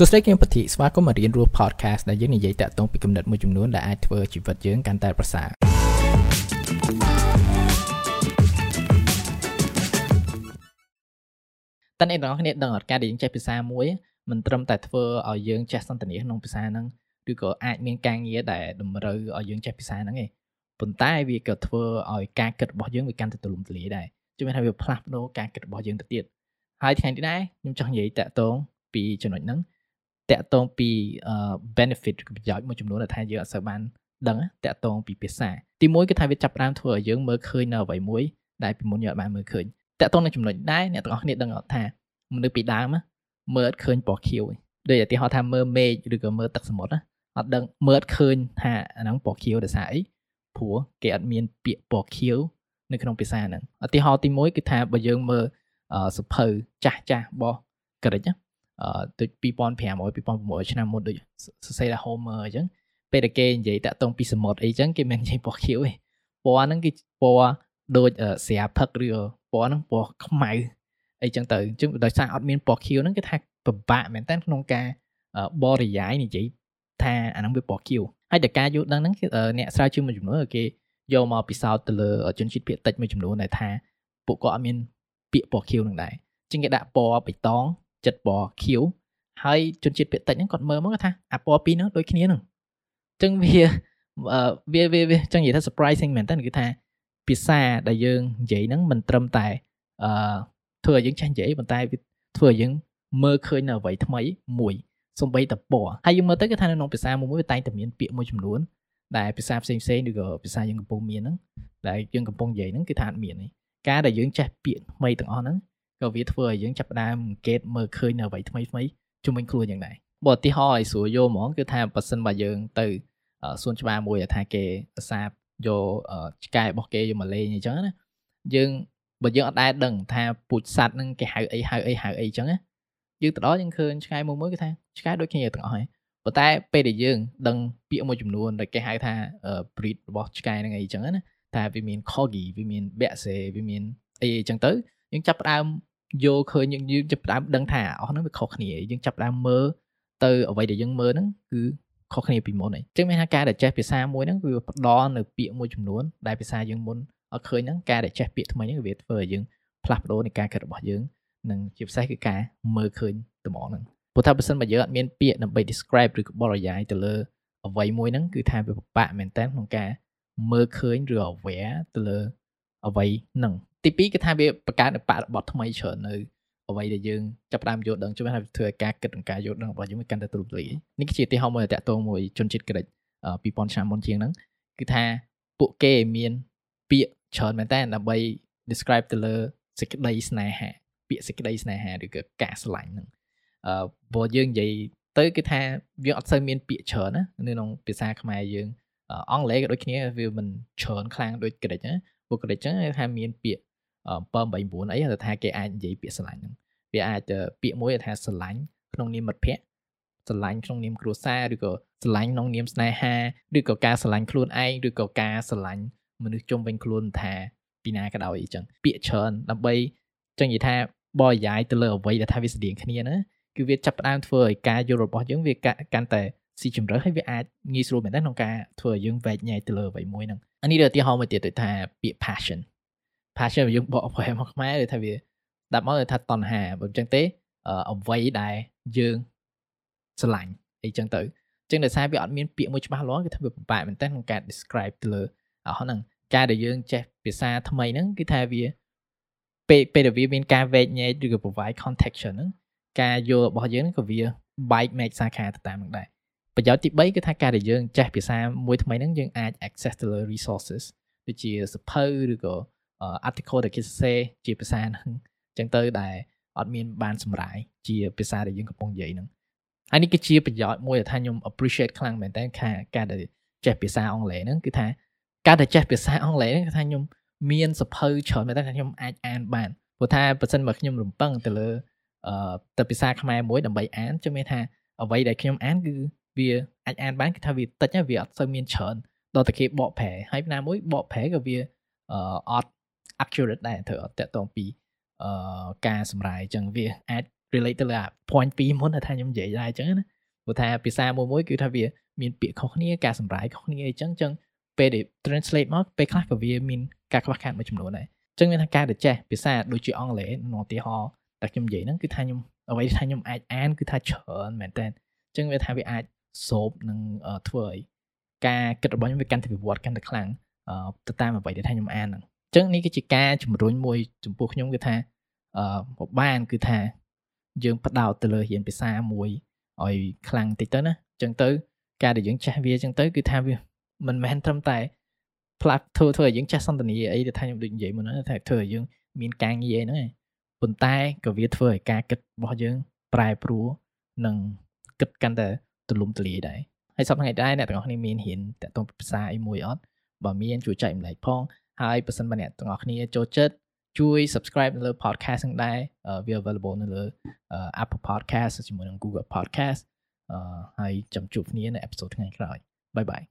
សួស្តីគឹមពធីស្វាគមន៍មករៀនរស់ podcast ដែលយើងនិយាយតាក់ទងពីគំនិតមួយចំនួនដែលអាចធ្វើជីវិតយើងកាន់តែប្រសើរតើអ្នកទាំងអស់គ្នាដឹងអត់ការដែលយើងចេះភាសាមួយមិនត្រឹមតែធ្វើឲ្យយើងចេះសន្ទនាក្នុងភាសាហ្នឹងឬក៏អាចមានការងារដែលតម្រូវឲ្យយើងចេះភាសាហ្នឹងឯងប៉ុន្តែវាក៏ធ្វើឲ្យការគិតរបស់យើងវាកាន់តែទូលំទូលាយដែរជំនឿថាវាផ្លាស់ប្ដូរការគិតរបស់យើងទៅទៀតហើយថ្ងៃនេះដែរខ្ញុំចង់និយាយតាក់ទងពីចំណុចហ្នឹង តាក់ទងពី benefit ឬប្រយោជន៍មួយចំនួនដែលថាយើងអត់សូវបានដឹងតាក់ទងពីភាសាទីមួយគឺថាវាចាប់ផ្ដើមធ្វើឲ្យយើងមើលឃើញនៅអ្វីមួយដែលពីមុនយើងអត់បានមើលឃើញតាក់ទងនឹងចំណុចដែរអ្នកទាំងអស់គ្នាដឹងអត់ថាមនុស្សពីដើមមើលអត់ឃើញពណ៌ខៀវដូចឧទាហរណ៍ថាមើលមេឃឬក៏មើលទឹកសមុទ្រអត់ដឹងមើលអត់ឃើញថាអាហ្នឹងពណ៌ខៀវដោយសារអីព្រោះគេអត់មានពាក្យពណ៌ខៀវនៅក្នុងភាសាហ្នឹងឧទាហរណ៍ទី1គឺថាបើយើងមើលសភៅចាស់ចាស់របស់ក្រិច ដូច2005 2006ឆ្នាំមុនដូចសរសេរថា Homer អញ្ចឹងពេលតែគេនិយាយតាក់ទងពីសមុទ្រអីចឹងគេមិននិយាយពណ៌ខៀវទេពណ៌ហ្នឹងគឺពណ៌ដូចស្រាផឹកឬពណ៌ហ្នឹងពណ៌ខ្មៅអីចឹងទៅអញ្ចឹងដោយសារអត់មានពណ៌ខៀវហ្នឹងគេថាពិបាកមែនតើក្នុងការបរិយាយនិយាយថាអាហ្នឹងវាពណ៌ខៀវហើយតែការយល់ដឹងហ្នឹងអ្នកស្រាវជ្រាវមួយចំនួនគេយកមកពិសោធន៍ទៅលើជនជាតិភាគតិចមួយចំនួនដែលថាពួកគាត់អត់មានពាក្យពណ៌ខៀវនឹងដែរជាងគេដាក់ពណ៌បៃតង ចិត្តពណ៌ខៀវហើយជនជាតិភាគតិចហ្នឹងគាត់មើលមកគាត់ថាអាពណ៌ពីរហ្នឹងដូចគ្នាហ្នឹងអញ្ចឹងវាវាវាវាចឹងនិយាយថា surprising មែនតើគឺថាភាសាដែលយើងនិយាយហ្នឹងមិនត្រឹមតែអឺធ្វើឲ្យយើងចេះនិយាយប៉ុន្តែវាធ្វើឲ្យយើងមើលឃើញនៅអ្វីថ្មីមួយសំបីតពណ៌ហើយយើងមើលទៅគឺថានៅក្នុងភាសាមួយមួយវាតែងតែមានពាក្យមួយចំនួនដែលភាសាផ្សេងផ្សេងឬក៏ភាសាយើងកំពុងមានហ្នឹងដែលយើងកំពុងនិយាយហ្នឹងគឺថាអត់មានទេការដែលយើងចេះពាក្យថ្មីទាំងអស់ហ្នឹង ក៏វាធ្វើឲ្យយើងចាប់ផ្ដើមអង្កេតមើលឃើញនៅអ្វីថ្មីថ្មីជុំវិញខ្លួនយ៉ាងដែរបើឧទាហរណ៍ឲ្យស្រួលយកហ្មងគឺថាបើសិនបើយើងទៅសួនច្បារមួយថាគេអាសាបយកឆ្កែរបស់គេយកមកលេងអញ្ចឹងណាយើងបើយើងអត់ដែលដឹងថាពូជសัตว์ហ្នឹងគេហៅអីហៅអីហៅអីអញ្ចឹងណាយើងទៅដល់យើងឃើញឆ្កែមួយមួយគឺថាឆ្កែដូចគ្នាទាំងអស់ហើយប៉ុន្តែពេលដែលយើងដឹងពាក្យមួយចំនួនដែលគេហៅថា breed របស់ឆ្កែហ្នឹងអីអញ្ចឹងណាថាវាមាន corgi វាមាន bexe វាមានអីអញ្ចឹងទៅយើងចាប់ផ្ដើម យកឃើញយើងយើងចាប់ផ្ដើមដឹងថាអស់ហ្នឹងវាខុសគ្នាយើងចាប់ផ្ដើមមើលទៅអ្វីដែលយើងមើលហ្នឹងគឺខុសគ្នាពីមុនហ្នឹងអញ្ចឹងមានថាការដែលចេះភាសាមួយហ្នឹងគឺផ្ដល់នៅពាក្យមួយចំនួនដែលភាសាយើងមុនអត់ឃើញហ្នឹងការដែលចេះពាក្យថ្មីហ្នឹងវាធ្វើឲ្យយើងផ្លាស់ប្ដូរនៃការគិតរបស់យើងនិងជាពិសេសគឺការមើលឃើញត្មងហ្នឹងព្រោះថាបើសិនបើយើងអត់មានពាក្យដើម្បី describe ឬក៏បរិយាយទៅលើអ្វីមួយហ្នឹងគឺថាវាពិបាកមែនតើក្នុងការមើលឃើញឬ aware ទៅលើ អ្វីហ្នឹងទី2គឺថាវាបង្កើតបរិបទថ្មីច្រើននៅអ្វីដែលយើងចាប់ផ្ដើមយល់ដឹងជួយថាធ្វើឲ្យការគិតនិងការយល់ដឹងរបស់យើងកាន់តែទូលំទូលាយនេះគឺជាឧទាហរណ៍មួយតាក់ទងមួយជនជាតិក្រិច2000ឆ្នាំមុនជាងហ្នឹងគឺថាពួកគេមានពាក្យច្រើនមែនតើដើម្បី describe ទៅលើសេចក្តីស្នេហាពាក្យសេចក្តីស្នេហាឬក៏ការស្រឡាញ់ហ្នឹងអឺបើយើងនិយាយទៅគឺថាយើងអត់សូវមានពាក្យច្រើនណានៅក្នុងភាសាខ្មែរយើងអង់គ្លេសក៏ដូចគ្នាវាមិនច្រើនខ្លាំងដូចក្រិចណា បុគ្គលិកចឹងថាមានពាក្យ789អីថាគេអាចនិយាយពាក្យស្រឡាញ់ហ្នឹងវាអាចពាក្យមួយថាស្រឡាញ់ក្នុងនាមមិត្តភ័ក្តិស្រឡាញ់ក្នុងនាមគ្រួសារឬក៏ស្រឡាញ់ក្នុងនាមស្នេហាឬក៏ការស្រឡាញ់ខ្លួនឯងឬក៏ការស្រឡាញ់មនុស្សជុំវិញខ្លួនថាពីណាក៏ដោយអីចឹងពាក្យច្រើនដើម្បីចឹងនិយាយថាបរិយាយទៅលើអ្វីដែលថាវាស្តៀងគ្នាណាគឺវាចាប់ផ្ដើមធ្វើឲ្យការយល់របស់យើងវាកាន់តែ ស៊ីជម្រៅហើយវាអាចងាយស្រួលមែនតើក្នុងការធ្វើឲ្យយើងវែកញែកទៅលើអ្វីមួយហ្នឹងអានេះឧទាហរណ៍មួយទៀតដូចថាពាក្យ passion passion យើងបកប្រែមកខ្មែរដូចថាវាដាក់មកថាតណ្ហាបើអញ្ចឹងទេអ្វីដែលយើងស្រឡាញ់អីចឹងទៅចឹងដោយសារវាអត់មានពាក្យមួយច្បាស់លាស់គឺថាវាពិបាកមែនតើក្នុងការ describe ទៅលើអស់ហ្នឹងការដែលយើងចេះភាសាថ្មីហ្នឹងគឺថាវាពេលពេលដែលវាមានការវែកញែកឬក៏ provide context ហ្នឹងការយល់របស់យើងក៏វាបែកមែកសាខាទៅតាមនឹងដែរ ប្រយោជន៍ទី3គឺថាការដែលយើងចេះភាសាមួយថ្មីហ្នឹងយើងអាច access ទៅលើ resources ដូចជាសភៅឬក៏ article ដែលគេសរសេរជាភាសាហ្នឹងអញ្ចឹងទៅដែលអត់មានបានសម្រាយជាភាសាដែលយើងកំពុងនិយាយហ្នឹងហើយនេះគឺជាប្រយោជន៍មួយដែលថាខ្ញុំ appreciate ខ្លាំងមែនតើខាការដែលចេះភាសាអង់គ្លេសហ្នឹងគឺថាការដែលចេះភាសាអង់គ្លេសហ្នឹងគឺថាខ្ញុំមានសភៅច្រើនមែនតើខ្ញុំអាចអានបានព្រោះថាបើសិនបើខ្ញុំរំពឹងទៅលើអឺទៅភាសាខ្មែរមួយដើម្បីអានជឿមានថាអ្វីដែលខ្ញុំអានគឺ វាអាចអានបានគឺថាវាតិចវាអត់សូវមានច្រើនដល់តែគេបកប្រែហើយណាមួយបកប្រែក៏វាអត់ accurate ដែរធ្វើអត់តកតងពីអឺការសម្រាយអញ្ចឹងវាអាច relate ទៅលើ point 2មុនថាខ្ញុំនិយាយដែរអញ្ចឹងណាព្រោះថាភាសាមួយមួយគឺថាវាមានពាក្យខុសគ្នាការសម្រាយខុសគ្នាអញ្ចឹងអញ្ចឹងពេលដែល translate មកពេលខ្លះក៏វាមានការខ្វះខាតមួយចំនួនដែរអញ្ចឹងមានថាការទៅចេះភាសាដូចជាអង់គ្លេសក្នុងឧទាហរណ៍តែខ្ញុំនិយាយហ្នឹងគឺថាខ្ញុំអ្វីថាខ្ញុំអាចអានគឺថាច្រើនមែនតើអញ្ចឹងវាថាវាអាច សោបនឹងធ្វើឲ្យការគិតរបស់ខ្ញុំវាកាន់តែវិវត្តកាន់តែខ្លាំងទៅតាមអ្វីដែលថាខ្ញុំអានហ្នឹងអញ្ចឹងនេះគឺជាការជំរុញមួយចំពោះខ្ញុំគឺថាអឺបាន គឺថាយើងផ្ដោតទៅលើរៀនភាសាមួយឲ្យខ្លាំងតិចទៅណាអញ្ចឹងទៅ ការដែលយើងចេះវាអញ្ចឹងទៅគឺថាវាមិនមែនត្រឹមតែផ្លាស់ធ្វើធ្វើឲ្យយើងចេះសន្តានាអីដែលថាខ្ញុំដូចនិយាយមុនហ្នឹងថាធ្វើឲ្យយើងមានការងារហ្នឹងឯងប៉ុន្តែក៏វាធ្វើឲ្យការគិតរបស់យើងប្រែប្រួលនិងគិតកាន់តែ ទូលំទូលាយដែរហើយសប្តាហ៍ថ្ងៃដែរអ្នកទាំងអស់គ្នាមានហ៊ានតកតងភាសាអីមួយអត់បើមានជួយចែកម្លែកផងហើយបើសិនបើអ្នកទាំងអស់គ្នាចូលចិត្តជួយ subscribe នៅលើ podcast ហ្នឹងដែរវា available នៅលើ Apple Podcast ជាមួយនឹង Google Podcast ហើយចាំជួបគ្នានៅ episode ថ្ងៃក្រោយ Bye bye